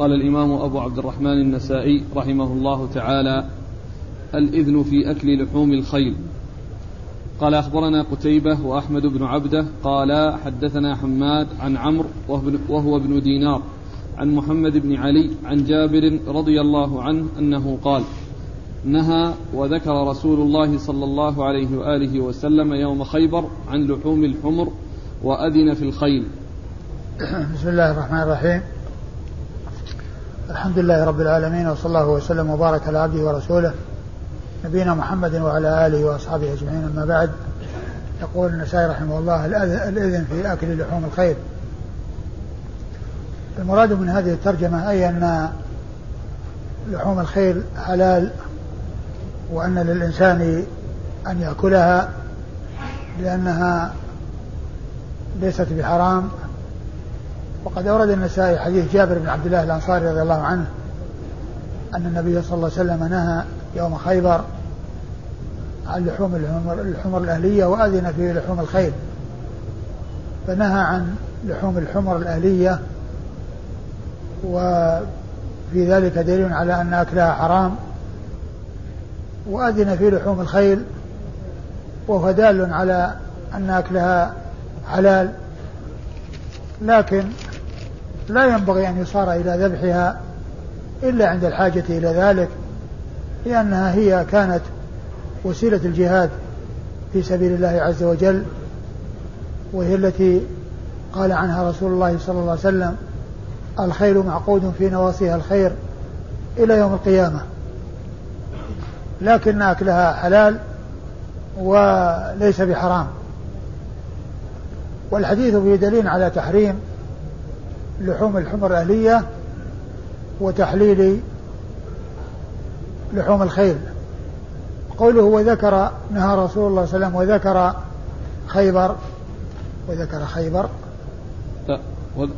قال الإمام أبو عبد الرحمن النسائي رحمه الله تعالى الإذن في أكل لحوم الخيل. قال أخبرنا قتيبة وأحمد بن عبدة قال حدثنا حماد عن عمرو وهو ابن دينار عن محمد بن علي عن جابر رضي الله عنه أنه قال نهى وذكر رسول الله صلى الله عليه وآله وسلم يوم خيبر عن لحوم الحمر وأذن في الخيل. بسم الله الرحمن الرحيم. الحمد لله رب العالمين وصلى الله وسلم وبارك على عبده ورسوله نبينا محمد وعلى آله وأصحابه أجمعين. أما بعد يقول النسائي رحمه الله الإذن في أكل لحوم الخيل المراد من هذه الترجمة أي أن لحوم الخيل حلال وأن للإنسان أن يأكلها لأنها ليست بحرام. وقد أورد النسائي حديث جابر بن عبد الله الأنصاري رضي الله عنه أن النبي صلى الله عليه وسلم نهى يوم خيبر عن لحوم الحمر, الحمر الأهلية وأذن في لحوم الخيل. فنهى عن لحوم الحمر الأهلية وفي ذلك دليل على أن أكلها حرام وأذن في لحوم الخيل وهو دال على أن أكلها حلال. لكن لا ينبغي أن يصار إلى ذبحها إلا عند الحاجة إلى ذلك لأنها هي كانت وسيلة الجهاد في سبيل الله عز وجل وهي التي قال عنها رسول الله صلى الله عليه وسلم الخيل معقود في نواصيها الخير إلى يوم القيامة. لكن أكلها حلال وليس بحرام. والحديث فيه دليل على تحريم لحوم الحمر الأهلية وتحليل لحوم الخيل. قوله وذكر نهى رسول الله صلى الله عليه وسلم وذكر خيبر وذكر خيبر.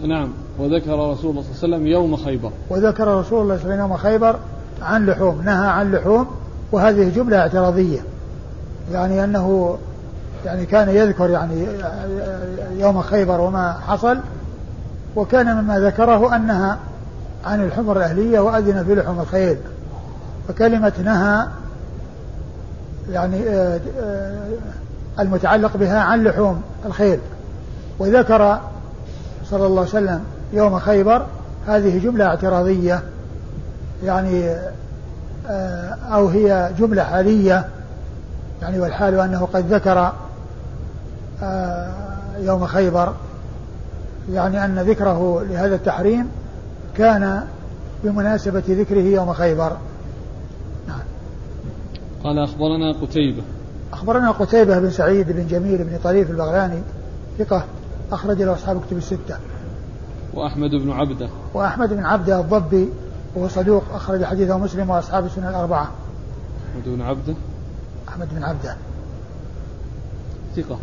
نعم وذكر رسول الله صلى الله عليه وسلم يوم خيبر. وذكر رسول الله صلى الله عليه وسلم يوم خيبر عن لحوم نهى عن لحوم وهذه جملة اعتراضية. يعني أنه يعني كان يذكر يعني يوم خيبر وما حصل وكان مما ذكره أنها عن الحمر الأهلية وأذن في لحوم الخيل فكلمة نهى يعني آه، آه، المتعلق بها عن لحوم الخيل وذكر صلى الله عليه وسلم يوم خيبر هذه جملة اعتراضية يعني آه، أو هي جملة حالية يعني والحال أنه قد ذكر يوم خيبر يعني أن ذكره لهذا التحريم كان بمناسبة ذكره يوم خيبر. نعم. قال أخبرنا قتيبة. أخبرنا قتيبة بن سعيد بن جميل بن طريف البغلاني ثقة أخرج له أصحاب كتب الستة. وأحمد بن عبدة. وأحمد بن عبدة الضبي وهو صدوق أخرج حديثه مسلم وأصحاب السنة الأربعة. أحمد بن عبدة. أحمد بن عبدة. ثقة.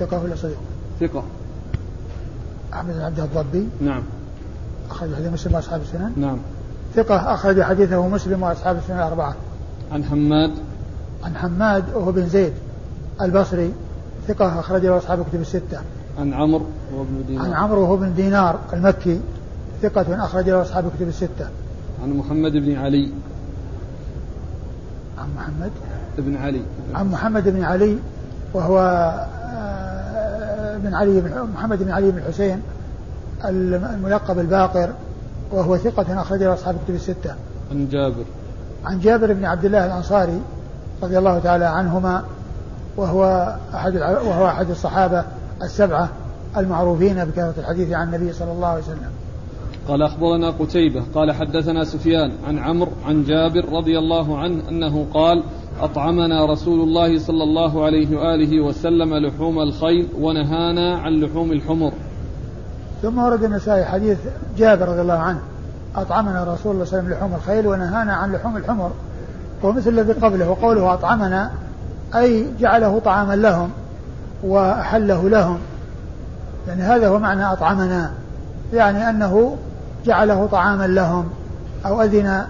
ثقة ولا صدوق؟ ثقة. أحمد بن عبد الضبي نعم. أخرج حديث مسلم وأصحاب السنن. نعم. ثقة أخرج حديثه مسلم وأصحاب السنن الأربعة. عن حماد. عن حماد وهو بن زيد البصري. ثقة أخرج له أصحاب كتب الستة. عن عمرو وهو ابن دينار. عن عمرو وهو بن دينار المكي. ثقة أخرج له أصحاب كتب الستة. عن محمد بن علي. عن محمد. بن علي. عن محمد بن علي وهو بن علي بن محمد بن علي بن الحسين الملقب الباقر وهو ثقة أخرج له أصحاب الكتب الستة. عن جابر. عن جابر بن عبد الله الأنصاري رضي الله تعالى عنهما وهو أحد وهو أحد الصحابة السبعة المعروفين بكثرة الحديث عن النبي صلى الله عليه وسلم. قال أخبرنا قتيبة قال حدثنا سفيان عن عمرو عن جابر رضي الله عنه أنه قال أطعمنا رسول الله صلى الله عليه وآله وسلم لحوم الخيل ونهانا عن لحوم الحمر. ثم ورد النسائي حديث جابر رضي الله عنه أطعمنا رسول الله صلى الله عليه وسلم لحوم الخيل ونهانا عن لحوم الحمر. ومثل الذي قبله وقوله أطعمنا أي جعله طعاما لهم وأحله لهم. يعني هذا هو معنى أطعمنا يعني أنه جعله طعاما لهم أو أذن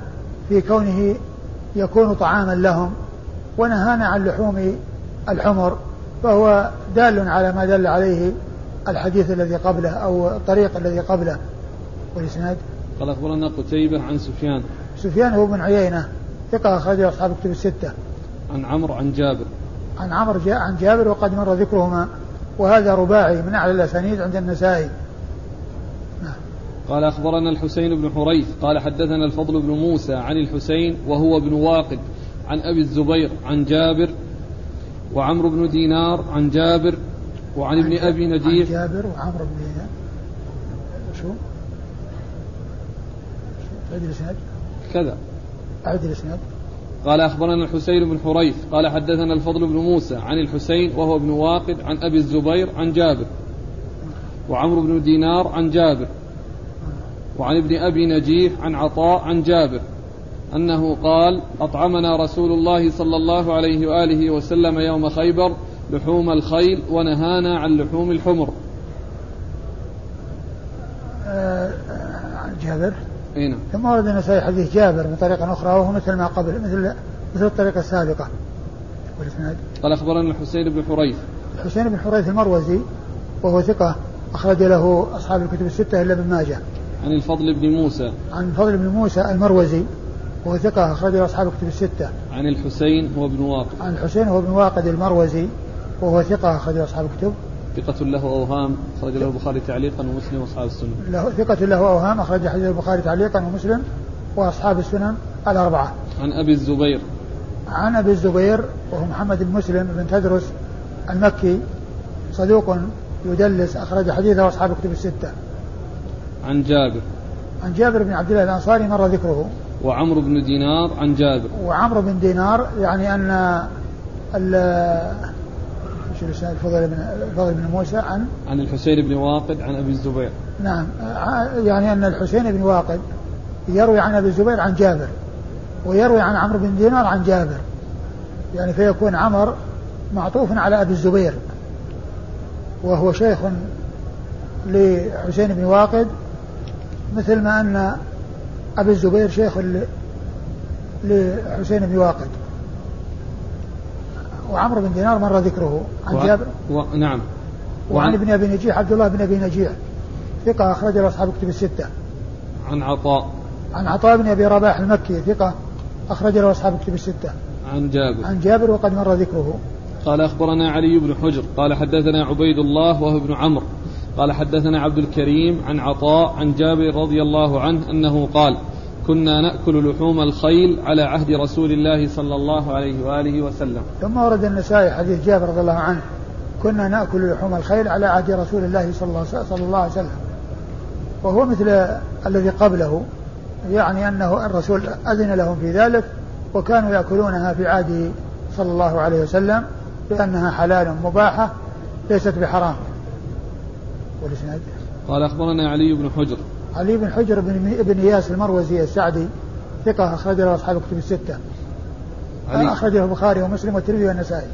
في كونه يكون طعاما لهم. ونهانا عن لحوم الحمر فهو دال على ما دل عليه الحديث الذي قبله أو الطريق الذي قبله. والإسناد؟ قال أخبرنا قتيبة عن سفيان. سفيان هو بن عيينة ثقة أخرج أصحاب كتب الستة. عن عمرو عن جابر. عن عمرو جاء عن جابر وقد مر ذكرهما. وهذا رباعي من أعلى الأسانيد عند النسائي. قال أخبرنا الحسين بن حريث قال حدثنا الفضل بن موسى عن الحسين وهو ابن واقد. عن أبي الزبير عن جابر وعمرو بن دينار عن جابر وعن ابن أبي نجيح عن جابر وعمرو بن دينار. شو؟ عيد الإسناد. كذا. أعد الإسناد. قال أخبرنا الحسين بن حريث قال حدثنا الفضل بن موسى عن الحسين وهو ابن واقد عن أبي الزبير عن جابر وعمرو بن دينار عن جابر وعن ابن أبي نجيح عن عطاء عن جابر. أنه قال أطعمنا رسول الله صلى الله عليه وآله وسلم يوم خيبر لحوم الخيل ونهانا عن لحوم الحمر. آه، جابر. أي نعم. ثم ورد النسائي حديث جابر من طريقة أخرى وهو مثل ما قبل مثل مثل الطريقة السابقة. والإسناد قال أخبرنا الحسين بن حريث. الحسين بن حريث المروزي وهو ثقة أخرج له أصحاب الكتب الستة إلا ابن ماجه. عن الفضل بن موسى. عن فضل بن موسى المروزي. وهو ثقة أخرج له أصحاب الكتب الستة. عن الحسين هو ابن واقد. عن الحسين هو ابن واقد المروزي وهو ثقة أخرج له أصحاب الكتب. ثقة له أوهام أخرج له البخاري تعليقا ومسلم وأصحاب السنة. له ثقة له أوهام أخرج حديث البخاري تعليقا ومسلم وأصحاب السنن الأربعة. عن أبي الزبير. عن أبي الزبير وهو محمد بن مسلم بن تدرس المكي صدوق يدلس أخرج حديثه أصحاب الكتب الستة. عن جابر. عن جابر بن عبد الله الأنصاري مر ذكره. وعمرو بن دينار عن جابر. وعمرو بن دينار يعني أن الاسناد الفضل بن الفضل بن موسى عن عن الحسين بن واقد عن أبي الزبير. نعم. يعني أن الحسين بن واقد يروي عن أبي الزبير عن جابر ويروي عن عمرو بن دينار عن جابر. يعني فيكون عمر معطوف على أبي الزبير وهو شيخ لحسين بن واقد مثل ما أن أبي الزبير شيخ لحسين بن واقد. وعمرو بن دينار مر ذكره. عن جابر. و... نعم. وعن ابن أبي نجيح عبد الله بن أبي نجيح. ثقة أخرج له أصحاب كتب الستة. عن عطاء. عن عطاء بن أبي رباح المكي ثقة أخرج له أصحاب كتب الستة. عن جابر. عن جابر وقد مر ذكره. قال أخبرنا علي بن حجر قال حدثنا عبيد الله وهو ابن عمرو. قال حدثنا عبد الكريم عن عطاء عن جابر رضي الله عنه أنه قال كنا نأكل لحوم الخيل على عهد رسول الله صلى الله عليه وآله وسلم. ثم ورد النسائي حديث جابر رضي الله عنه كنا نأكل لحوم الخيل على عهد رسول الله صلى الله, عليه وسلم وهو مثل الذي قبله يعني أنه الرسول أذن لهم في ذلك وكانوا يأكلونها في عهده صلى الله عليه وسلم لأنها حلال مباحة ليست بحرام. والإسناد قال أخبرنا علي بن حجر علي بن حجر بن بن إياس المروزي السعدي ثقة أخرج له أصحاب الكتب الستة. علي أخرجه البخاري ومسلم والترمذي والنسائي.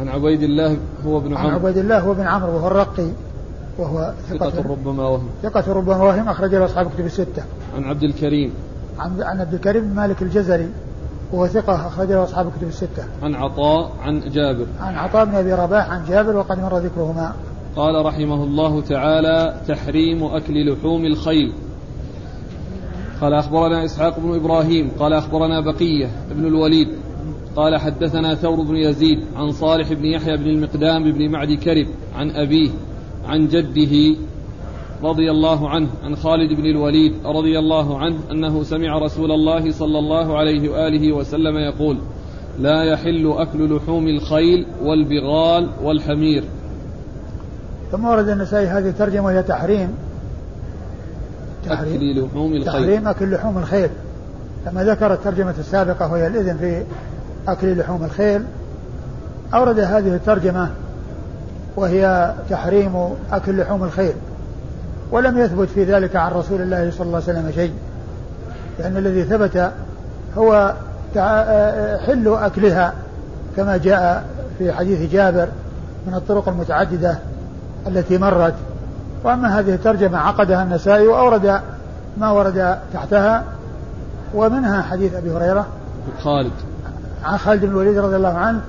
عن عبيد الله هو ابن عن عمرو عبيد الله هو بن عمرو وهو الرقي وهو ثقة ثقة ربما وهم ثقة ربما وهم أخرج له أصحاب الكتب الستة. عن عبد الكريم عن عن عبد الكريم بن مالك الجزري وهو ثقة أخرج له أصحاب الكتب الستة. عن عطاء عن جابر عن عطاء بن أبي رباح عن جابر وقد مر ذكرهما. قال رحمه الله تعالى تحريم أكل لحوم الخيل. قال أخبرنا إسحاق بن إبراهيم قال أخبرنا بقية بن الوليد قال حدثنا ثور بن يزيد عن صالح بن يحيى بن المقدام بن معد كرب عن أبيه عن جده رضي الله عنه عن خالد بن الوليد رضي الله عنه أنه سمع رسول الله صلى الله عليه وآله وسلم يقول لا يحل أكل لحوم الخيل والبغال والحمير. ثم ورد النسائي هذه الترجمة وهي تحريم. أكل لحوم الخيل تحريم أكل لحوم الخيل لما ذكر الترجمة السابقة وهي الإذن في أكل لحوم الخيل أورد هذه الترجمة وهي تحريم أكل لحوم الخيل ولم يثبت في ذلك عن رسول الله صلى الله عليه وسلم شيء لأن الذي ثبت هو حل أكلها كما جاء في حديث جابر من الطرق المتعددة. التي مرت. وأما هذه الترجمة عقدها النسائي وأورد ما ورد تحتها ومنها حديث أبي هريرة. خالد. عن خالد بن الوليد رضي الله عنه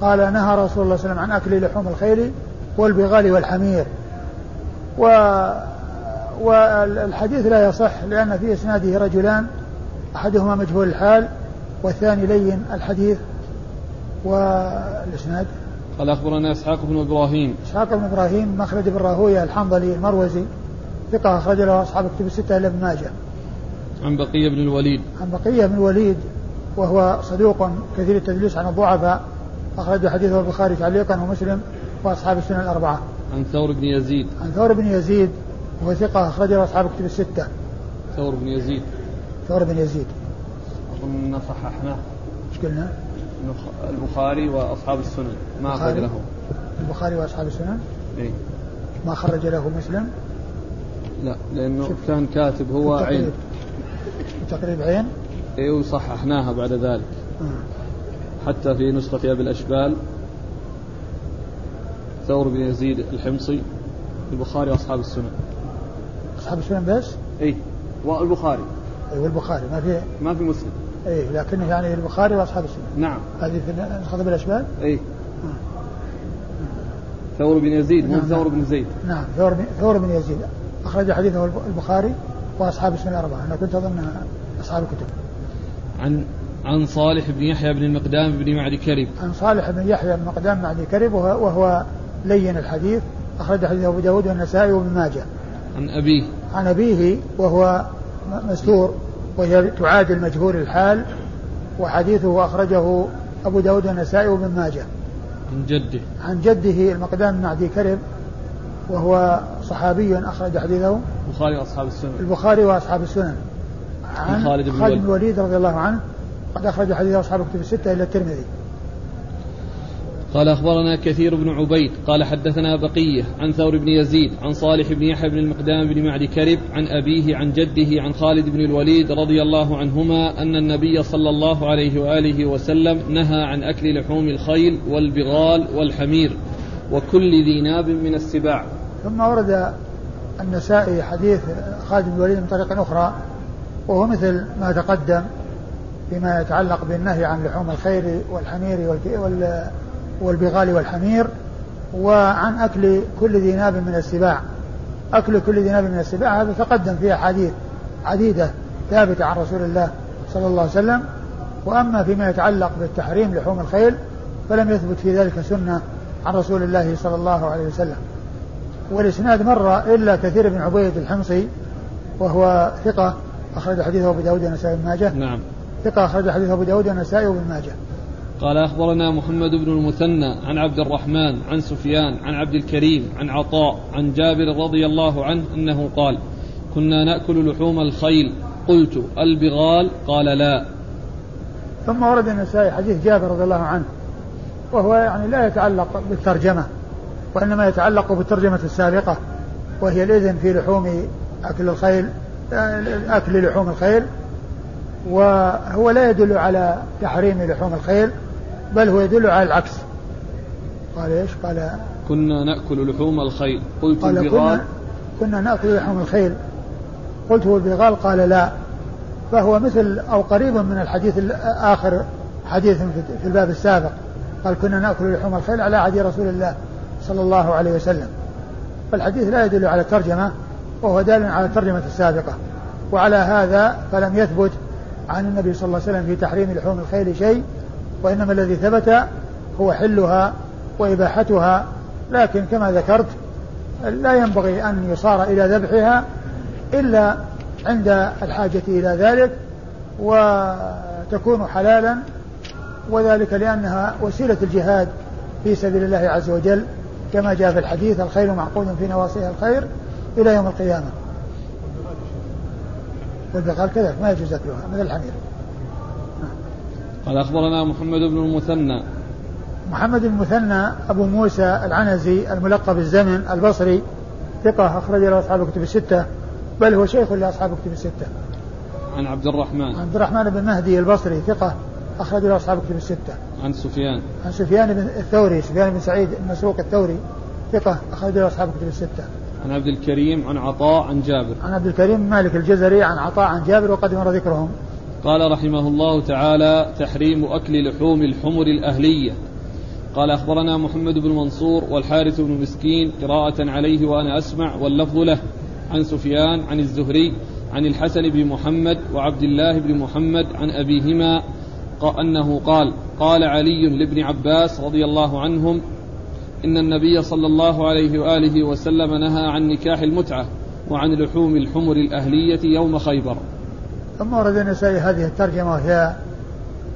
قال نهى رسول الله صلى الله عليه وسلم عن أكل لحوم الخيل والبغال والحمير. و والحديث لا يصح لأن في إسناده رجلان أحدهما مجهول الحال والثاني لين الحديث والإسناد. قال أخبرنا إسحاق بن إبراهيم إسحاق بن إبراهيم مخلد بن راهوية الحنظلي المروزي ثقة أخرج له أصحاب كتب الستة إلا ابن ماجه عن بقية بن الوليد عن بقية بن الوليد وهو صدوق كثير التدليس عن الضعفاء أخرج حديثه البخاري تعليقا ومسلم وأصحاب السنن الأربعة. عن ثور بن يزيد. عن ثور بن يزيد وهو ثقة أخرج له أصحاب كتب الستة. ثور بن يزيد. ثور بن يزيد. أظن صححناه. إيش قلنا؟ البخاري وأصحاب السنن ما أخرج له. البخاري وأصحاب السنن؟ إيه. ما خرج له مسلم؟ لا لأنه كان كاتب هو عين. تقريب عين؟ اي وصححناها بعد ذلك حتى في نسخة أبي الأشبال ثور بن يزيد الحمصي البخاري وأصحاب السنن أصحاب السنن بس؟ اي والبخاري اي والبخاري ما في ما في مسلم اي لكنه يعني البخاري وأصحاب السنن نعم. هذه في نسخة ابي الأشبال؟ اي ثور بن يزيد مو نعم ثور بن زيد. نعم ثور بن ثور بن يزيد. أخرج حديثه البخاري وأصحاب السنن الأربعة. أنا كنت أظن أصحاب الكتب. عن عن صالح بن يحيى بن المقدام بن معدي كرب. عن صالح بن يحيى بن المقدام معدي كرب وهو لين الحديث. أخرج حديث أبو داود والنسائي وابن ماجه. عن أبيه. عن أبيه وهو مستور. وهي تعادل مجهول الحال وحديثه أخرجه أبو داود والنسائي وابن ماجه. عن جده. عن جده المقدام بن معدي كرب وهو صحابي أخرج حديثه. البخاري وأصحاب السنن. البخاري وأصحاب السنن. عن خالد بن خالد بن الوليد. رضي الله عنه قد أخرج حديث أصحاب الكتب الستة إلى الترمذي. قال أخبرنا كثير بن عبيد قال حدثنا بقية عن ثور بن يزيد عن صالح بن يحيى بن المقدام بن معد كرب عن أبيه عن جده عن خالد بن الوليد رضي الله عنهما أن النبي صلى الله عليه وآله وسلم نهى عن أكل لحوم الخيل والبغال والحمير وكل ذي ناب من السباع. ثم ورد النسائي حديث خالد بن الوليد من طريق أخرى وهو مثل ما تقدم فيما يتعلق بالنهي عن لحوم الخير والحمير والبغال والحمير وعن أكل كل ذي ناب من السباع. أكل كل ذي ناب من السباع هذا تقدم فيه أحاديث عديدة ثابتة عن رسول الله صلى الله عليه وسلم. وأما فيما يتعلق بالتحريم لحوم الخيل فلم يثبت في ذلك سنة عن رسول الله صلى الله عليه وسلم. والإسناد مر إلا كثير بن عبيد الحمصي وهو ثقة أخرج حديثه أبو داود والنسائي بن ماجه. نعم. ثقة أخرج حديثه أبو داود والنسائي وابن ماجه. قال أخبرنا محمد بن المثنى عن عبد الرحمن عن سفيان عن عبد الكريم عن عطاء عن جابر رضي الله عنه أنه قال كنا نأكل لحوم الخيل. قلت البغال؟ قال لا. ثم ورد النسائي حديث جابر رضي الله عنه وهو يعني لا يتعلق بالترجمة وإنما يتعلق بالترجمة السابقة وهي الإذن في لحوم أكل الخيل أكل لحوم الخيل وهو لا يدل على تحريم لحوم الخيل بل هو يدل على العكس. قال إيش؟ قال كنا نأكل لحوم الخيل. قلت قال البغال. كنا, كنا نأكل لحوم الخيل. قلت هو البغال؟ قال لا. فهو مثل أو قريب من الحديث الآخر حديث في الباب السابق. قال كنا نأكل لحوم الخيل على عهد رسول الله صلى الله عليه وسلم. فالحديث لا يدل على الترجمه وهو دال على الترجمة السابقة. وعلى هذا فلم يثبت عن النبي صلى الله عليه وسلم في تحريم لحوم الخيل شيء. وإنما الذي ثبت هو حلها وإباحتها لكن كما ذكرت لا ينبغي أن يصار إلى ذبحها إلا عند الحاجة إلى ذلك وتكون حلالا وذلك لأنها وسيلة الجهاد في سبيل الله عز وجل كما جاء في الحديث الخيل معقود في نواصيها الخير إلى يوم القيامة. والبقال كذلك ما يجوز أكلها مثل الحمير. قال أخبرنا محمد بن المثنى. محمد بن المثنى أبو موسى العنزي الملقب الزمن البصري ثقة أخرج له أصحاب الكتب الستة بل هو شيخ لأصحاب الكتب الستة. عن عبد الرحمن. عبد الرحمن بن مهدي البصري ثقة أخرج له أصحاب الكتب الستة. عن سفيان. عن سفيان بن الثوري سفيان بن سعيد المسروق الثوري ثقة أخرج له أصحاب الكتب الستة. عن عبد الكريم عن عطاء عن جابر. عن عبد الكريم مالك الجزري عن عطاء عن جابر وقد مر ذكرهم. قال رحمه الله تعالى تحريم أكل لحوم الحمر الأهلية. قال أخبرنا محمد بن منصور والحارث بن مسكين قراءة عليه وأنا أسمع واللفظ له. عن سفيان عن الزهري عن الحسن بن محمد وعبد الله بن محمد عن أبيهما أنه قال قال علي لابن عباس رضي الله عنهم إن النبي صلى الله عليه وآله وسلم نهى عن نكاح المتعة وعن لحوم الحمر الأهلية يوم خيبر. ثم ورد النسائي هذه الترجمة وهي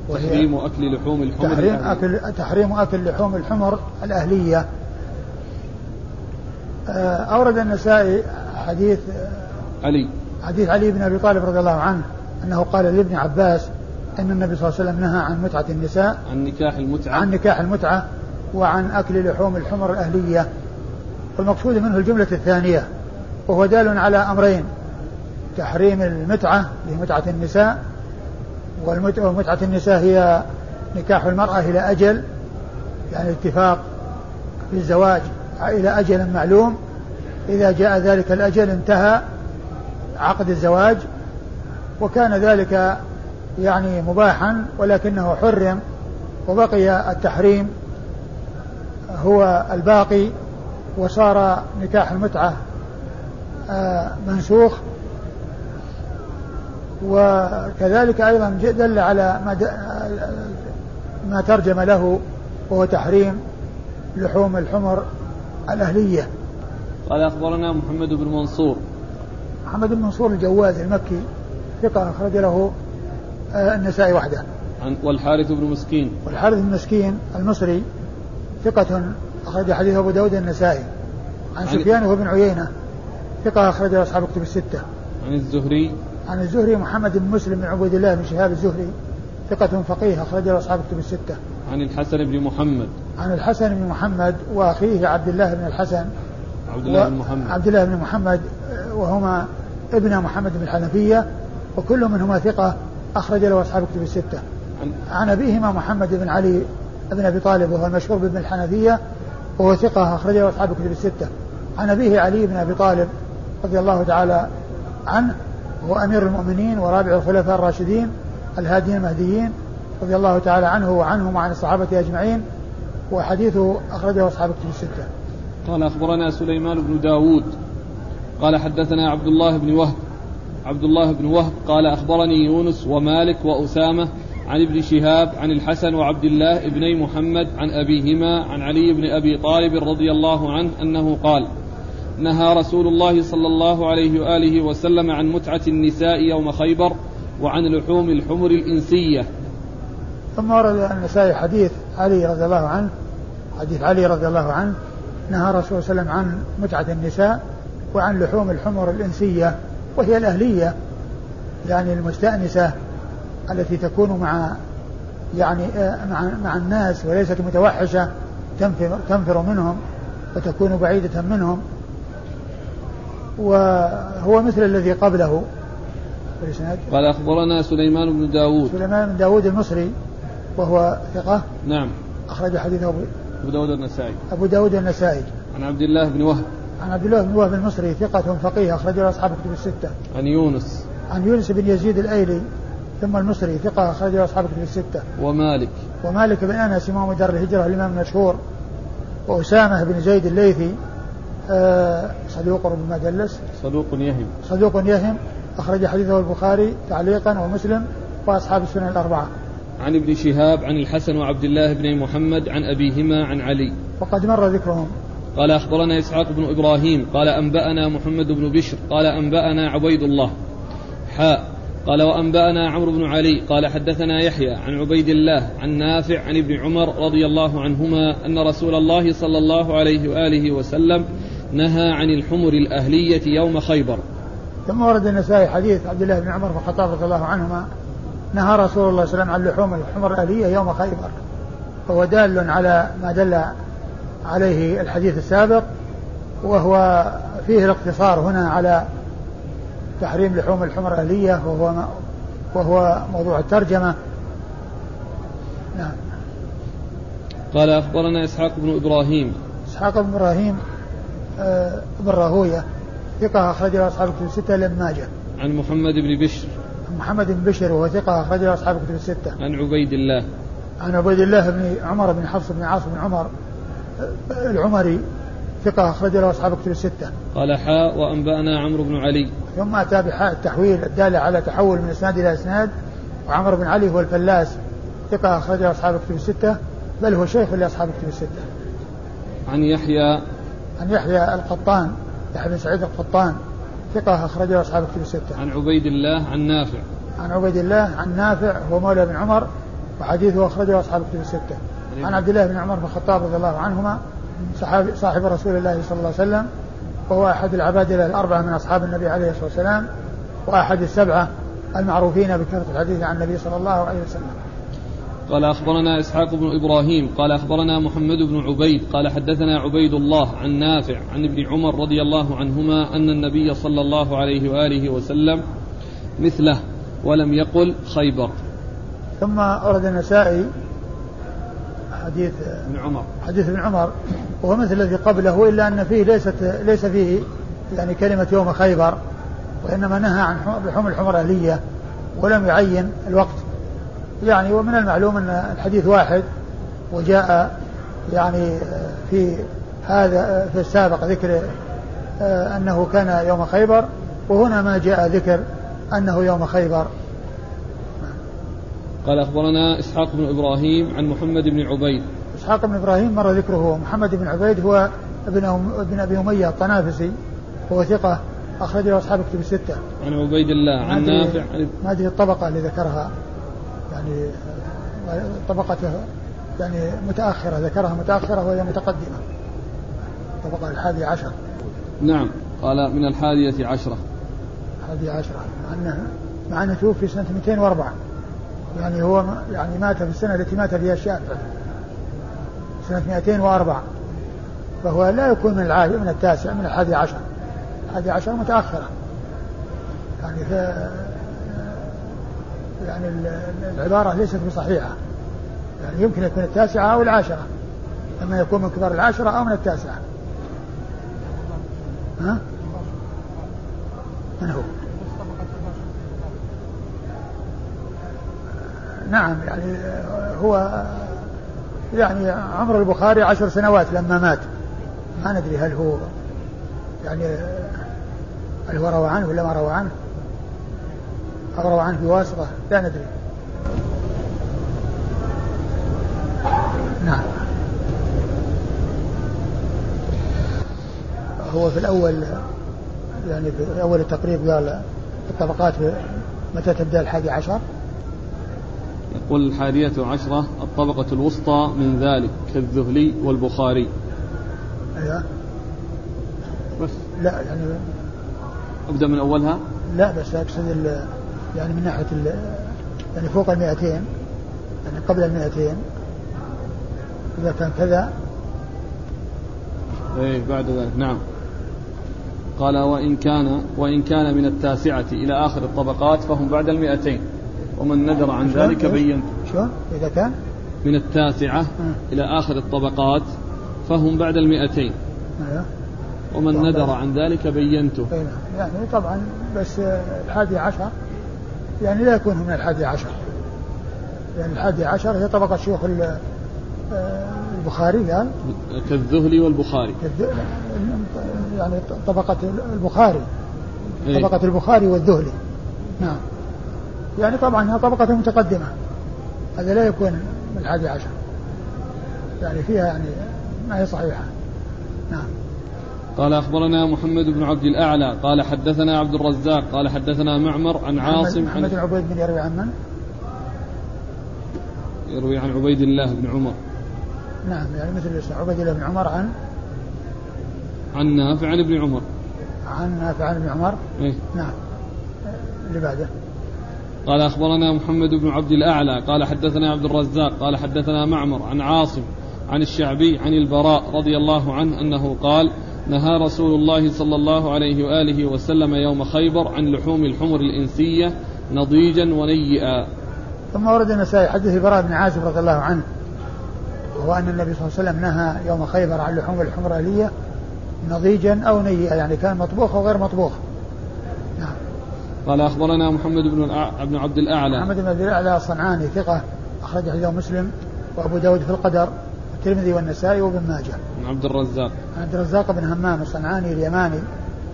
تحريم أكل لحوم الحمر تحريم أكل تحريم أكل لحوم الحمر الأهلية. آه، أورد النسائي حديث علي. حديث علي بن أبي طالب رضي الله عنه أنه قال لابن عباس أن النبي صلى الله عليه وسلم نهى عن متعة النساء عن نكاح المتعة. عن نكاح المتعة وعن أكل لحوم الحمر الأهلية. والمقصود منه الجملة الثانية وهو دال على أمرين. تحريم المتعة لمتعة النساء ومتعة النساء هي نكاح المرأة إلى أجل يعني اتفاق في الزواج إلى أجل معلوم. إذا جاء ذلك الأجل انتهى عقد الزواج وكان ذلك يعني مباحا ولكنه حرم وبقي التحريم هو الباقي وصار نكاح المتعة آه، منسوخ. وكذلك أيضا دل على ما, ما ترجم له وهو تحريم لحوم الحمر الأهلية. قال أخبرنا محمد بن منصور. محمد بن منصور الجواز المكي ثقة أخرج له آه، النسائي وحده. والحارث بن مسكين. والحارث بن مسكين المصري ثقة أخرج حديث أبو داود النسائي. عن سفيان وابن عيينة ثقة أخرج أصحاب كتب الستة. عن الزهري. عن الزهري محمد بن مسلم بن عبيد الله بن شهاب الزهري ثقة فقيه أخرج أصحاب كتب الستة. عن الحسن بن محمد. عن الحسن بن محمد وأخيه عبد الله بن الحسن عبد الله بن محمد. عبد الله بن محمد وهما ابن محمد بن الحنفية وكل منهما ثقة أخرج له أصحاب كتب الستة. عن, عن أبيهما محمد بن علي بن أبي طالب وهو المشهور بابن الحنفية وهو ثقة أخرج له أصحاب كتب الستة. عن أبيه علي بن أبي طالب رضي الله تعالى عنه هو أمير المؤمنين ورابع الخلفاء الراشدين الهادين المهديين رضي الله تعالى عنه وعنهم وعن الصحابة أجمعين وحديثه أخرجه أصحاب كتب الستة. قال أخبرنا سليمان بن داود قال حدثنا عبد الله بن وهب عبد الله بن وهب قال أخبرني يونس ومالك وأسامة عن ابن شهاب عن الحسن وعبد الله ابني محمد عن أبيهما عن علي بن أبي طالب رضي الله عنه أنه قال نهى رسول الله صلى الله عليه وآله وسلم عن متعة النساء يوم خيبر وعن لحوم الحمر الإنسية. ثم ورد النسائي حديث علي رضي الله عنه حديث علي رضي الله عنه نهى الرسول صلى الله عليه وسلم عن متعة النساء وعن لحوم الحمر الإنسية وهي الأهلية يعني المستأنسة التي تكون مع يعني آه، مع مع الناس وليست متوحشة تنفر تنفر منهم وتكون بعيدة منهم. وهو مثل الذي قبله. قال أخبرنا سليمان بن داود. سليمان بن داود المصري وهو ثقة. نعم. أخرج حديثه أبو داود النسائي. أبو داود النسائي. عن عبد الله بن وهب. عن عبد الله بن وهب المصري ثقة فقيه أخرج له أصحاب الكتب الستة. عن يونس. عن يونس بن يزيد الأيلي ثم المصري ثقة أخرج له أصحاب الكتب الستة. ومالك. ومالك بن أنس إمام دار الهجرة الإمام المشهور. وأسامة بن زيد الليثي صدوق ربما دلس صدوق يهم. صدوق يهم. أخرج حديثه البخاري تعليقا ومسلم وأصحاب السنن الأربعة. عن ابن شهاب عن الحسن وعبد الله بن محمد عن أبيهما عن علي. وقد مر ذكرهم. قال أخبرنا إسحاق بن إبراهيم قال أنبأنا محمد بن بشر قال أنبأنا عبيد الله. حاء قال وأنبأنا عمرو بن علي قال حدثنا يحيى عن عبيد الله عن نافع عن ابن عمر رضي الله عنهما أن رسول الله صلى الله عليه وآله وسلم نهى عن الحمر الأهلية يوم خيبر. ثم ورد النسائي حديث عبد الله بن عمر بن الخطاب رضي الله عنهما نهى رسول الله صلى الله عليه وسلم عن لحوم الحمر الأهلية يوم خيبر. فهو دال على ما دل عليه الحديث السابق وهو فيه الاقتصار هنا على تحريم لحوم الحمر الأهلية وهو وهو موضوع الترجمة. نعم. قال أخبرنا إسحاق بن إبراهيم. إسحاق بن إبراهيم بن راهوية ثقة أخرج له أصحاب الكتب الستة لم ماجه عن محمد بن بشر محمد بن بشر وهو ثقة أخرج له أصحاب الكتب الستة عن عبيد الله عن عبيد الله بن عمر بن حفص بن عاص بن عمر العمري ثقة أخرج له أصحاب كتب الستة. قال حاء وأنبأنا عمرو بن علي. ثم أتى بحاء التحويل الدالة على تحول من إسناد إلى إسناد وعمرو بن علي هو الفلاس ثقة أخرج له أصحاب كتب الستة بل هو شيخ لأصحاب كتب الستة. عن يحيى عن يحيى القطان يحيى بن سعيد القطان ثقة أخرج له أصحاب كتب الستة. عن عبيد الله عن نافع. عن عبيد الله عن نافع هو مولى بن عمر وحديثه أخرجه أصحاب كتب الستة. عن عبد الله بن عمر بن الخطاب رضي الله عنهما صحابي صاحب رسول الله صلى الله عليه وسلم وهو أحد العبادلة الأربعة من أصحاب النبي عليه الصلاة والسلام وأحد السبعة المعروفين بكثرة الحديث عن النبي صلى الله عليه وسلم قال أخبرنا إسحاق بن إبراهيم قال أخبرنا محمد بن عبيد قال حدثنا عبيد الله عن نافع عن ابن عمر رضي الله عنهما أن النبي صلى الله عليه وآله وسلم مثله ولم يقل خيبر. ثم أورد النسائي حديث ابن عمر. حديث ابن عمر وهو مثل الذي قبله إلا أن فيه ليست ليس فيه يعني كلمة يوم خيبر وإنما نهى عن لحوم الحمر أهلية ولم يعين الوقت. يعني ومن المعلوم أن الحديث واحد وجاء يعني في هذا في السابق ذكر آه، أنه كان يوم خيبر وهنا ما جاء ذكر أنه يوم خيبر. قال أخبرنا إسحاق بن إبراهيم عن محمد بن عبيد. إسحاق بن إبراهيم مر ذكره محمد بن عبيد هو ابن ابن أبي أمية الطنافسي هو ثقة أخرج له أصحاب كتب الستة. عن عبيد الله عن نافع ما أدري الطبقة اللي ذكرها. يعني طبقته يعني متأخرة ذكرها متأخرة وهي متقدمة. الطبقة الحادية عشر. نعم. قال من الحادية عشرة. الحادية عشرة مع أنه مع أنه توفي سنة 204 يعني هو يعني مات في السنة التي مات فيها الشافعي سنة 204 فهو لا يكون من العاشر من التاسع من الحادي عشر. الحادي عشر متأخرة. يعني يعني العبارة ليست بصحيحة. يعني يمكن يكون التاسعة أو العاشرة. إما يكون من كبار العاشرة أو من التاسعة. ها؟ من هو؟ نعم يعني هو يعني عمر البخاري عشر سنوات لما مات. ما ندري هل هو يعني هل هو روى عنه ولا ما روى عنه. أو روى عنه بواسطة لا ندري. نعم. هو في الأول يعني في أول التقريب قال الطبقات متى تبدأ الحادي عشر؟ يقول الحادية عشرة الطبقة الوسطى من ذلك كالذهلي والبخاري. أيوة. بس. لا يعني أبدأ من أولها؟ لا بس أقصد يعني من ناحية يعني فوق المئتين يعني قبل المئتين. إذا كان كذا. إيه بعد ذلك نعم. قال وإن كان وإن كان من التاسعة إلى آخر الطبقات فهم بعد المئتين. ومن ندر عن ذلك بينت شلون؟ إذا كان؟ من التاسعة إلى آخر الطبقات فهم بعد المئتين. أيوه. ومن ندر عن ذلك بينته. نعم. يعني طبعا بس الحادي عشر يعني لا يكون من الحادي عشر. يعني الحادي عشر هي طبقة شيوخ البخاري قال كالذهلي والبخاري. يعني طبقة البخاري. إيه؟ طبقة البخاري والذهلي. نعم. يعني طبعا هي طبقة متقدمة. هذا لا يكون من الحادي عشر. يعني فيها يعني ما هي صحيحة. نعم. قال أخبرنا محمد بن عبد الأعلى قال حدثنا عبد الرزاق قال حدثنا معمر عن عاصم محمد بن عبيد بن يروي عن من؟ يروي عن عبيد الله بن عمر. نعم يعني مثل عبيد الله بن عمر عن؟ عن نافع عن ابن عمر. عن نافع عن ابن عمر؟ إيه؟ نعم. اللي بعده. قال أخبرنا محمد بن عبد الأعلى قال حدثنا عبد الرزاق قال حدثنا معمر عن عاصم عن الشعبي عن البراء رضي الله عنه أنه قال نهى رسول الله صلى الله عليه وآله وسلم يوم خيبر عن لحوم الحمر الإنسية نضيجا ونيئا. ثم ورد النسائي حديث البراء بن عازب رضي الله عنه وهو أن النبي صلى الله عليه وسلم نهى يوم خيبر عن لحوم الحمر الأهلية نضيجا أو نيئا يعني كان مطبوخ أو غير مطبوخ. نعم. قال أخبرنا محمد بن بن عبد الأعلى. محمد بن عبد الأعلى الصنعاني ثقة أخرج حديثه مسلم وأبو داود في القدر. والترمذي والنسائي وابن ماجه عن عبد الرزاق عن عبد الرزاق بن همام الصنعاني اليماني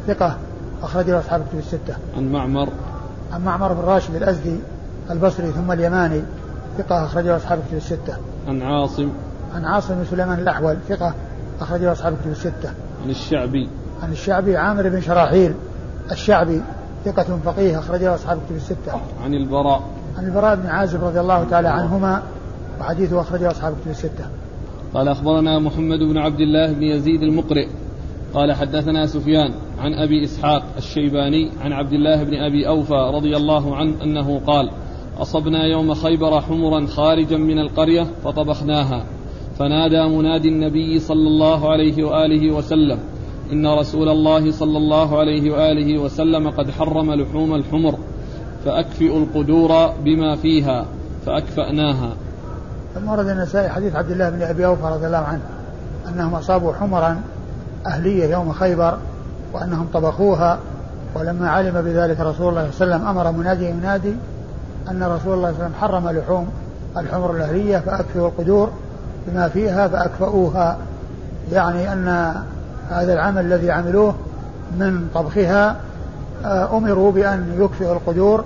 ثقة أخرج له أصحاب الكتب الستة. عن معمر عن معمر بن راشد الأزدي البصري ثم اليماني ثقة أخرج له أصحاب الكتب الستة. عن عاصم عن عاصم بن سليمان الأحول ثقة أخرج له أصحاب الكتب الستة. عن الشعبي عن الشعبي عامر بن شراحيل الشعبي ثقة فقيه أخرج له أصحاب الكتب الستة. عن البراء عن البراء بن عازب رضي الله تعالى عنهما وحديثه أخرجه أصحاب الكتب الستة. قال أخبرنا محمد بن عبد الله بن يزيد المقرئ. قال حدثنا سفيان عن أبي إسحاق الشيباني عن عبد الله بن أبي أوفى رضي الله عنه أنه قال أصبنا يوم خيبر حمرا خارجا من القرية فطبخناها. فنادى منادي النبي صلى الله عليه وآله وسلم إن رسول الله صلى الله عليه وآله وسلم قد حرم لحوم الحمر فأكفئوا القدور بما فيها فأكفأناها. ثم ورد النسائي حديث عبد الله بن أبي أوفى رضي الله عنه أنهم أصابوا حمرا أهلية يوم خيبر وأنهم طبخوها ولما علم بذلك رسول الله صلى الله عليه وسلم أمر منادي ينادي أن رسول الله صلى الله عليه وسلم حرم لحوم الحمر الأهلية فأكفئوا القدور بما فيها فأكفؤوها. يعني أن هذا العمل الذي عملوه من طبخها آه، أمروا بأن يكفئوا القدور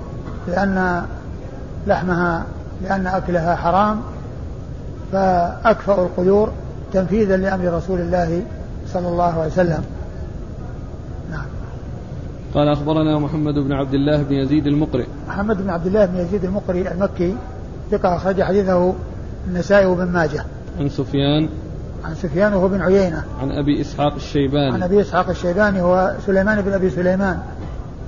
لأن لحمها لأن أكلها حرام فأكفأ القدور تنفيذا لأمر رسول الله صلى الله عليه وسلم. نعم. قال أخبرنا محمد بن عبد الله بن يزيد المقرئ. محمد بن عبد الله بن يزيد المقري المكي ثقة أخرج حديثه النسائي وابن ماجه. عن سفيان. عن سفيان وهو بن عيينة. عن أبي إسحاق الشيباني. عن أبي إسحاق الشيباني هو سليمان بن أبي سليمان.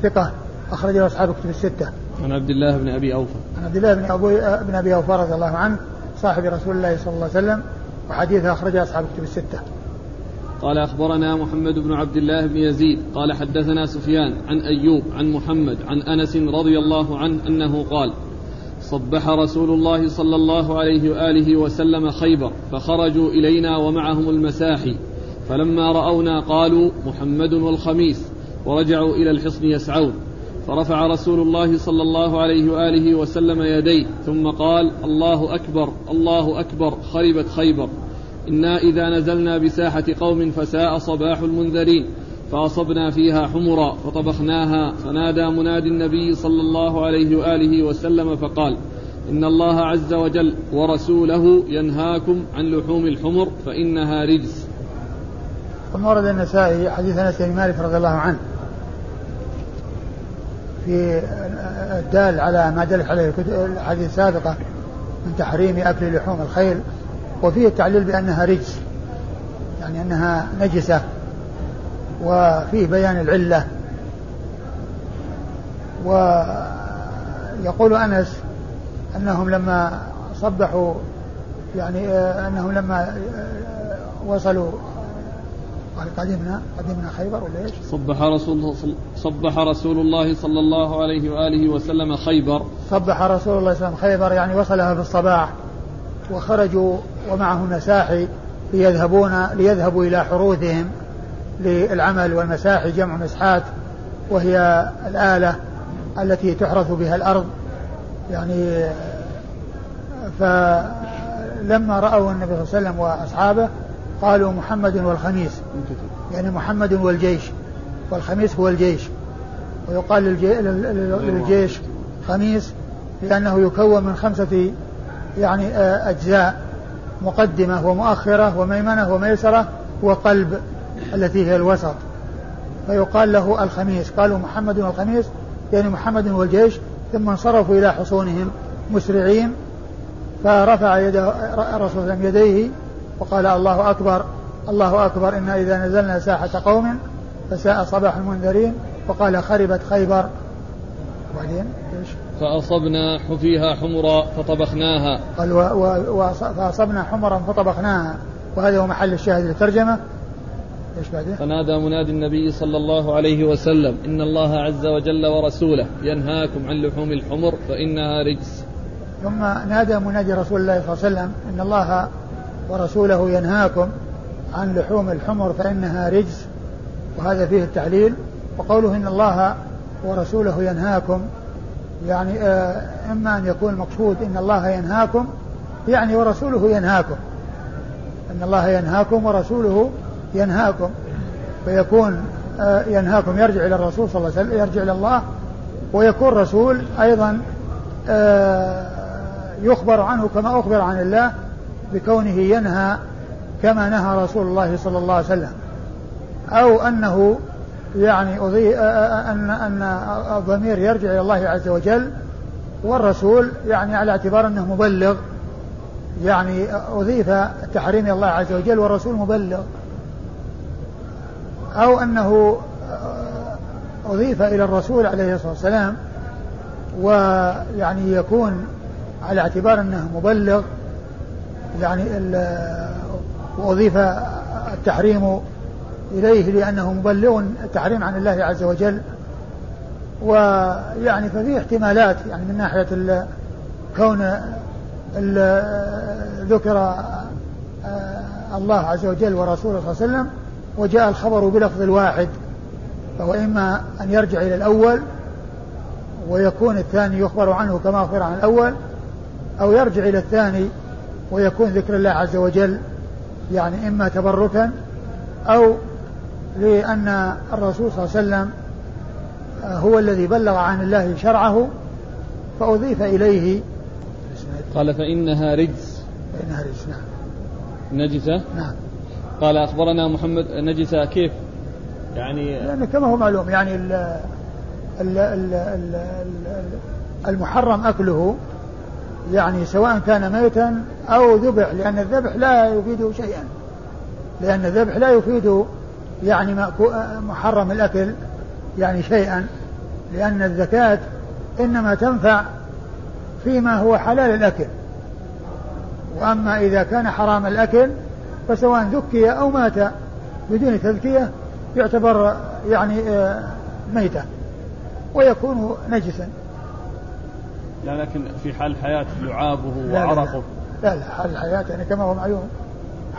ثقة أخرج له أصحاب كتب الستة. عن عبد الله بن أبي أوفى. عن عبد الله بن أبو بن أبي أوفى رضي الله عنه. صاحب رسول الله صلى الله عليه وسلم وحديثه أخرجه أصحاب الكتب الستة. قال أخبرنا محمد بن عبد الله بن يزيد قال حدثنا سفيان عن أيوب عن محمد عن أنس رضي الله عنه أنه قال صبح رسول الله صلى الله عليه وآله وسلم خيبر فخرجوا إلينا ومعهم المساحي فلما رأونا قالوا محمد والخميس ورجعوا إلى الحصن يسعون. فرفع رسول الله صلى الله عليه وآله وسلم يديه ثم قال الله أكبر الله أكبر خربت خيبر إنا إذا نزلنا بساحة قوم فساء صباح المنذرين فأصبنا فيها حمرا فطبخناها فنادى منادي النبي صلى الله عليه وآله وسلم فقال إن الله عز وجل ورسوله ينهاكم عن لحوم الحمر فإنها رجس. ثم ورد النسائي حديث أنس بن مالك رضي الله عنه في الدال على ما دلت عليه الحديث السابقة من تحريم أكل لحوم الخيل وفيه التعليل بأنها رجس يعني أنها نجسة وفيه بيان العلة. ويقول أنس أنهم لما صبحوا يعني أنهم لما وصلوا قال قدمنا قدمنا خيبر ولا إيش؟ صبح رسول صبح رسول الله صلى الله عليه وآله وسلم خيبر. صبح رسول الله صلى الله عليه وسلم خيبر يعني وصلها في الصباح. وخرجوا ومعهم مساحي ليذهبون ليذهبوا إلى حروثهم للعمل والمساحي جمع مسحات. وهي الآلة التي تحرث بها الأرض. يعني فلما رأوا النبي صلى الله عليه وسلم وأصحابه قالوا محمد والخميس. يعني محمد والجيش. والخميس هو الجيش. ويقال للجيش خميس لأنه يكون من خمسة يعني آه، أجزاء. مقدمة ومؤخرة وميمنة وميسرة وقلب التي هي الوسط. فيقال له الخميس. قالوا محمد والخميس يعني محمد والجيش. ثم انصرفوا إلى حصونهم مسرعين. فرفع يده الرسول يديه وقال الله أكبر الله أكبر إنا إذا نزلنا ساحة قوم فساء صباح المنذرين وقال خربت خيبر. وبعدين؟ إيش؟ فأصبنا فيها حمرا فطبخناها. قال و و فأصبنا حمرا فطبخناها. وهذا هو محل الشاهد للترجمة. إيش بعدين؟ فنادى منادي النبي صلى الله عليه وسلم إن الله عز وجل ورسوله ينهاكم عن لحوم الحمر فإنها رجس. ثم نادى منادي رسول الله صلى الله عليه وسلم إن الله ورسوله ينهاكم عن لحوم الحمر فإنها رجس وهذا فيه التعليل وقوله إن الله ورسوله ينهاكم يعني آه إما أن يكون المقصود إن الله ينهاكم يعني ورسوله ينهاكم أن الله ينهاكم ورسوله ينهاكم فيكون آه، ينهاكم يرجع إلى الرسول صلى الله عليه وسلم يرجع إلى الله ويكون رسول أيضا آه، يخبر عنه كما أخبر عن الله بكونه ينهى كما نهى رسول الله صلى الله عليه وسلم. أو أنه يعني أضي أن أن الضمير يرجع إلى الله عز وجل والرسول يعني على اعتبار أنه مبلغ يعني أضيف التحريم إلى الله عز وجل والرسول مبلغ. أو أنه أضيف إلى الرسول عليه الصلاة والسلام ويعني يكون على اعتبار أنه مبلغ يعني وأضيف التحريم إليه لأنه مبلغ التحريم عن الله عز وجل ويعني ففي احتمالات يعني من ناحية كون ذكر آه، الله عز وجل ورسوله صلى الله عليه وسلم وجاء الخبر بلفظ الواحد فهو إما أن يرجع إلى الأول ويكون الثاني يخبر عنه كما أخبر عن الأول أو يرجع إلى الثاني ويكون ذكر الله عز وجل يعني إما تبركا أو لأن الرسول صلى الله عليه وسلم هو الذي بلغ عن الله شرعه فأضيف إليه. قال فإنها رجس. فإنها رجس نعم. نجسة؟ نعم. قال أخبرنا محمد نجسة كيف؟ يعني لأن كما هو معلوم يعني ال ال ال ال المحرم أكله يعني سواء كان ميتا أو ذبح لأن الذبح لا يفيد شيئا. لأن الذبح لا يفيد يعني محرم الأكل يعني شيئا. لأن الزكاة إنما تنفع فيما هو حلال الأكل. وأما إذا كان حرام الأكل فسواء ذكي أو مات بدون تذكية يعتبر يعني آه، ميتة ويكون نجسا. لا لكن في حال الحياة لعابه وعرقه. لا لا حال الحياة يعني كما هو معلوم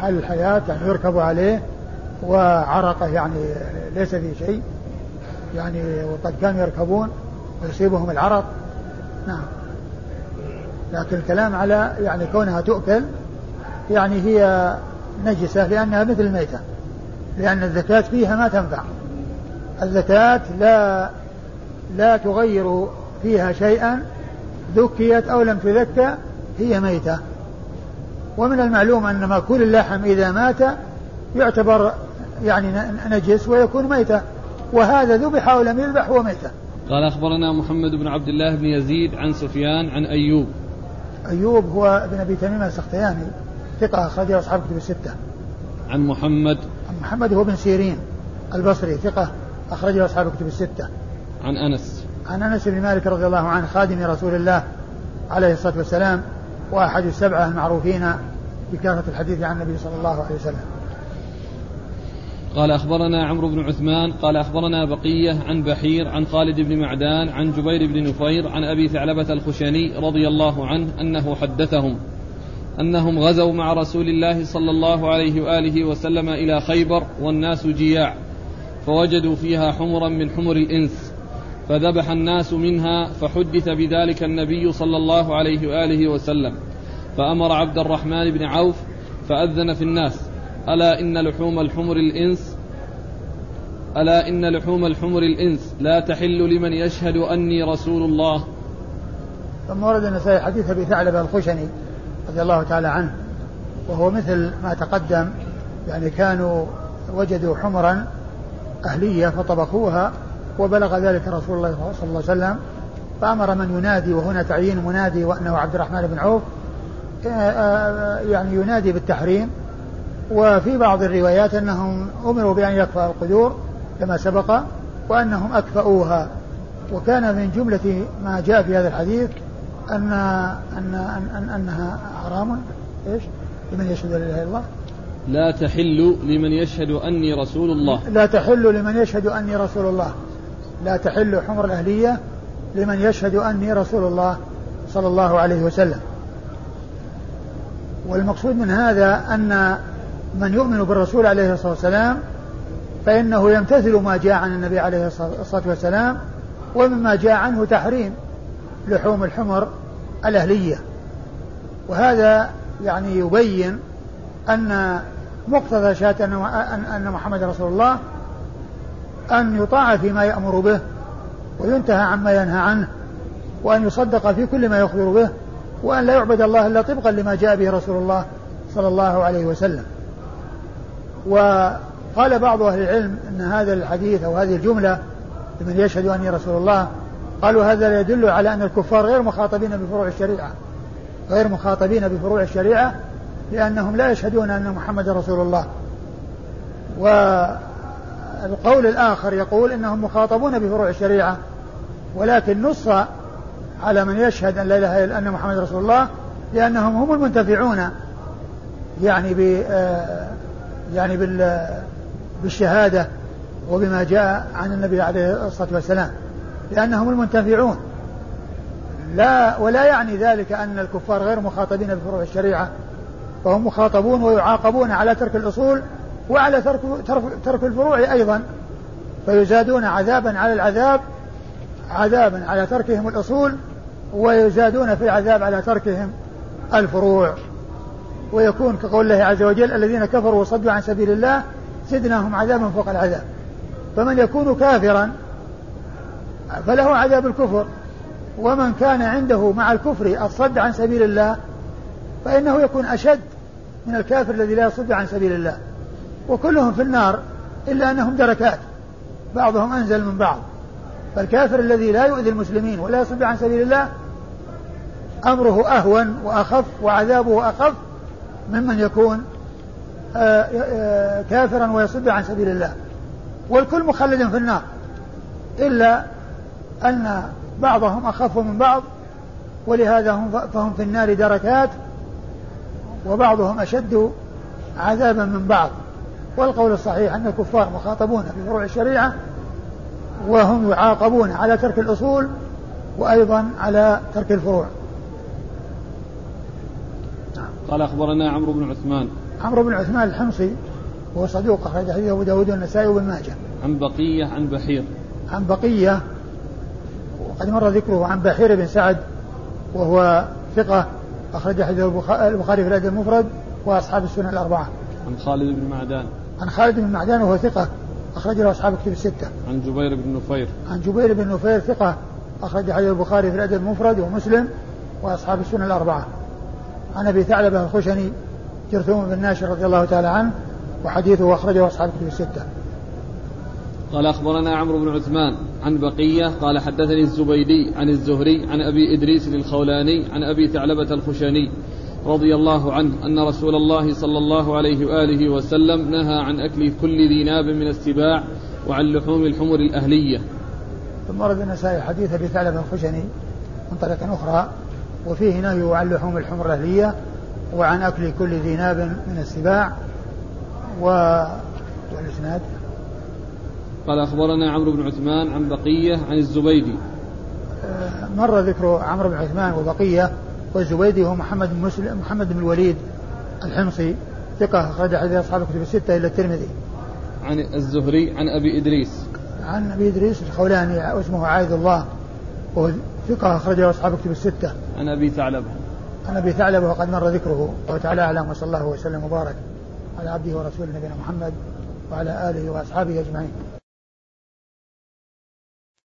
حال الحياة يعني يركب عليه وعرقه يعني ليس فيه شيء يعني وقد كانوا يركبون ويصيبهم العرق. نعم. لكن الكلام على يعني كونها تؤكل يعني هي نجسة لأنها مثل الميتة لأن الزكاة فيها ما تنفع. الزكاة لا لا تغير فيها شيئا ذكيت أو لم تذكى هي ميتة. ومن المعلوم أن مأكول اللحم إذا مات يعتبر يعني نجس ويكون ميتة. وهذا ذبح أو لم يذبح هو ميتة. قال أخبرنا محمد بن عبد الله بن يزيد عن سفيان عن أيوب. أيوب هو ابن أبي تميم السختياني ثقة أخرجه أصحاب كتب الستة. عن محمد. عن محمد هو بن سيرين البصري ثقة أخرجه أصحاب كتب الستة. عن أنس. عن أنس بن مالك رضي الله عنه خادم رسول الله عليه الصلاة والسلام وأحد السبعة المعروفين بكثرة الحديث عن النبي صلى الله عليه وسلم. قال أخبرنا عمرو بن عثمان قال أخبرنا بقية عن بحير عن خالد بن معدان عن جبير بن نفير عن أبي ثعلبة الخشني رضي الله عنه أنه حدثهم أنهم غزوا مع رسول الله صلى الله عليه وآله وسلم إلى خيبر والناس جياع فوجدوا فيها حمرا من حمر الإنس. فذبح الناس منها فحدث بذلك النبي صلى الله عليه وآله وسلم. فأمر عبد الرحمن بن عوف فأذن في الناس. ألا إن لحوم الحمر الإنس ألا إن لحوم الحمر الإنس. لا تحل لمن يشهد أني رسول الله. ثم ورد النسائي حديث أبي ثعلبة الخشني رضي الله تعالى عنه وهو مثل ما تقدم يعني كانوا وجدوا حمرا أهلية فطبخوها وبلغ ذلك رسول الله صلى الله عليه وسلم فأمر من ينادي وهنا تعيين منادي وأنه عبد الرحمن بن عوف آه، آه، يعني ينادي بالتحريم. وفي بعض الروايات أنهم أمروا بأن يكفأ القدور كما سبق وأنهم أكفأوها. وكان من جملة ما جاء في هذا الحديث أن أن أن أنها حرام. إيش؟ لمن يشهد لا إله إلا الله. لا تحل لمن يشهد أني رسول الله. لا تحل لمن يشهد أني رسول الله. لا تحل حمر الأهلية لمن يشهد أني رسول الله صلى الله عليه وسلم. والمقصود من هذا أن من يؤمن بالرسول عليه الصلاة والسلام فإنه يمتثل ما جاء عن النبي عليه الصلاة والسلام ومما جاء عنه تحريم لحوم الحمر الأهلية. وهذا يعني يبين أن مقتضى شهادة أن محمد رسول الله أن يطاع فيما يأمر به وينتهى عما ينهى عنه وأن يصدق في كل ما يخبر به وأن لا يعبد الله إلا طبقا لما جاء به رسول الله صلى الله عليه وسلم. وقال بعض أهل العلم أن هذا الحديث أو هذه الجملة لمن يشهد أني رسول الله قالوا هذا يدل على أن الكفار غير مخاطبين بفروع الشريعة غير مخاطبين بفروع الشريعة لأنهم لا يشهدون أن محمد رسول الله. والقول الآخر يقول إنهم مخاطبون بفروع الشريعة ولكن نص على من يشهد أن لا إله إلا أن محمد رسول الله لأنهم هم المنتفعون يعني ب يعني بال بالشهادة وبما جاء عن النبي عليه الصلاة والسلام لأنهم المنتفعون. لا ولا يعني ذلك أن الكفار غير مخاطبين بفروع الشريعة فهم مخاطبون ويعاقبون على ترك الأصول وعلى ترك ترك الفروع أيضا فيزادون عذابا على العذاب عذابا على تركهم الأصول ويزادون في العذاب على تركهم الفروع. ويكون كقول الله عز وجل الذين كفروا وصدوا عن سبيل الله زدناهم عذابا فوق العذاب. فمن يكون كافرا فله عذاب الكفر. ومن كان عنده مع الكفر الصد عن سبيل الله فإنه يكون أشد من الكافر الذي لا يصد عن سبيل الله. وكلهم في النار إلا أنهم دركات. بعضهم أنزل من بعض. فالكافر الذي لا يؤذي المسلمين ولا يصد عن سبيل الله أمره أهون وأخف وعذابه أخف ممن يكون آه، آه، كافرا ويصد عن سبيل الله. والكل مخلد في النار. إلا أن بعضهم أخف من بعض ولهذا هم فهم في النار دركات وبعضهم أشد عذابا من بعض. والقول الصحيح أن الكفار مخاطبون في فروع الشريعة وهم يعاقبون على ترك الأصول وأيضا على ترك الفروع. قال أخبرنا عمرو بن عثمان. عمرو بن عثمان الحمصي وهو صدوق أخرج حديثه أبو داود والنسائي وابن ماجه. عن بقية عن بحير. عن بقية وقد مر ذكره عن بحير بن سعد وهو ثقة أخرج حديث البخاري في الأدب المفرد وأصحاب السنة الأربعة. عن خالد بن معدان. عن خالد بن معدان وهو ثقة أخرج له أصحاب كتب الستة. عن جبير بن نفير. عن جبير بن نفير ثقة أخرج حديث البخاري في الأدب المفرد ومسلم وأصحاب السنة الأربعة. عن أبي ثعلبة الخشني جرثوم بن ناشر رضي الله تعالى عنه وحديثه أخرجه أصحاب كتب الستة. قال أخبرنا عمرو بن عثمان عن بقية قال حدثني الزبيدي عن الزهري عن أبي إدريس الخولاني عن أبي ثعلبة الخشني رضي الله عنه أن رسول الله صلى الله عليه وآله وسلم نهى عن أكل كل ذي ناب من السباع وعن لحوم الحمر الأهلية. ثم ورد النسائي حديث أبي ثعلبة الخشني من طريق أخرى وفيه نهي عن لحوم الحمر الأهلية وعن أكل كل ذي ناب من السباع و والإسناد قال أخبرنا عمرو بن عثمان عن بقية عن الزبيدي. آه، مر ذكر عمرو بن عثمان وبقية والزبيدي هو محمد بن مسلم محمد بن الوليد الحمصي ثقة أخرج حديث أصحاب الكتب الستة إلى الترمذي. عن الزهري عن أبي إدريس. عن أبي إدريس الخولاني اسمه عايد الله وهو ثقة أخرجه أصحاب الكتب الستة. عن أبي ثعلبة. عن أبي ثعلبة وقد مر ذكره وتعالى أعلم وصلى الله وسلم وبارك على عبده ورسوله نبينا محمد وعلى آله وأصحابه أجمعين.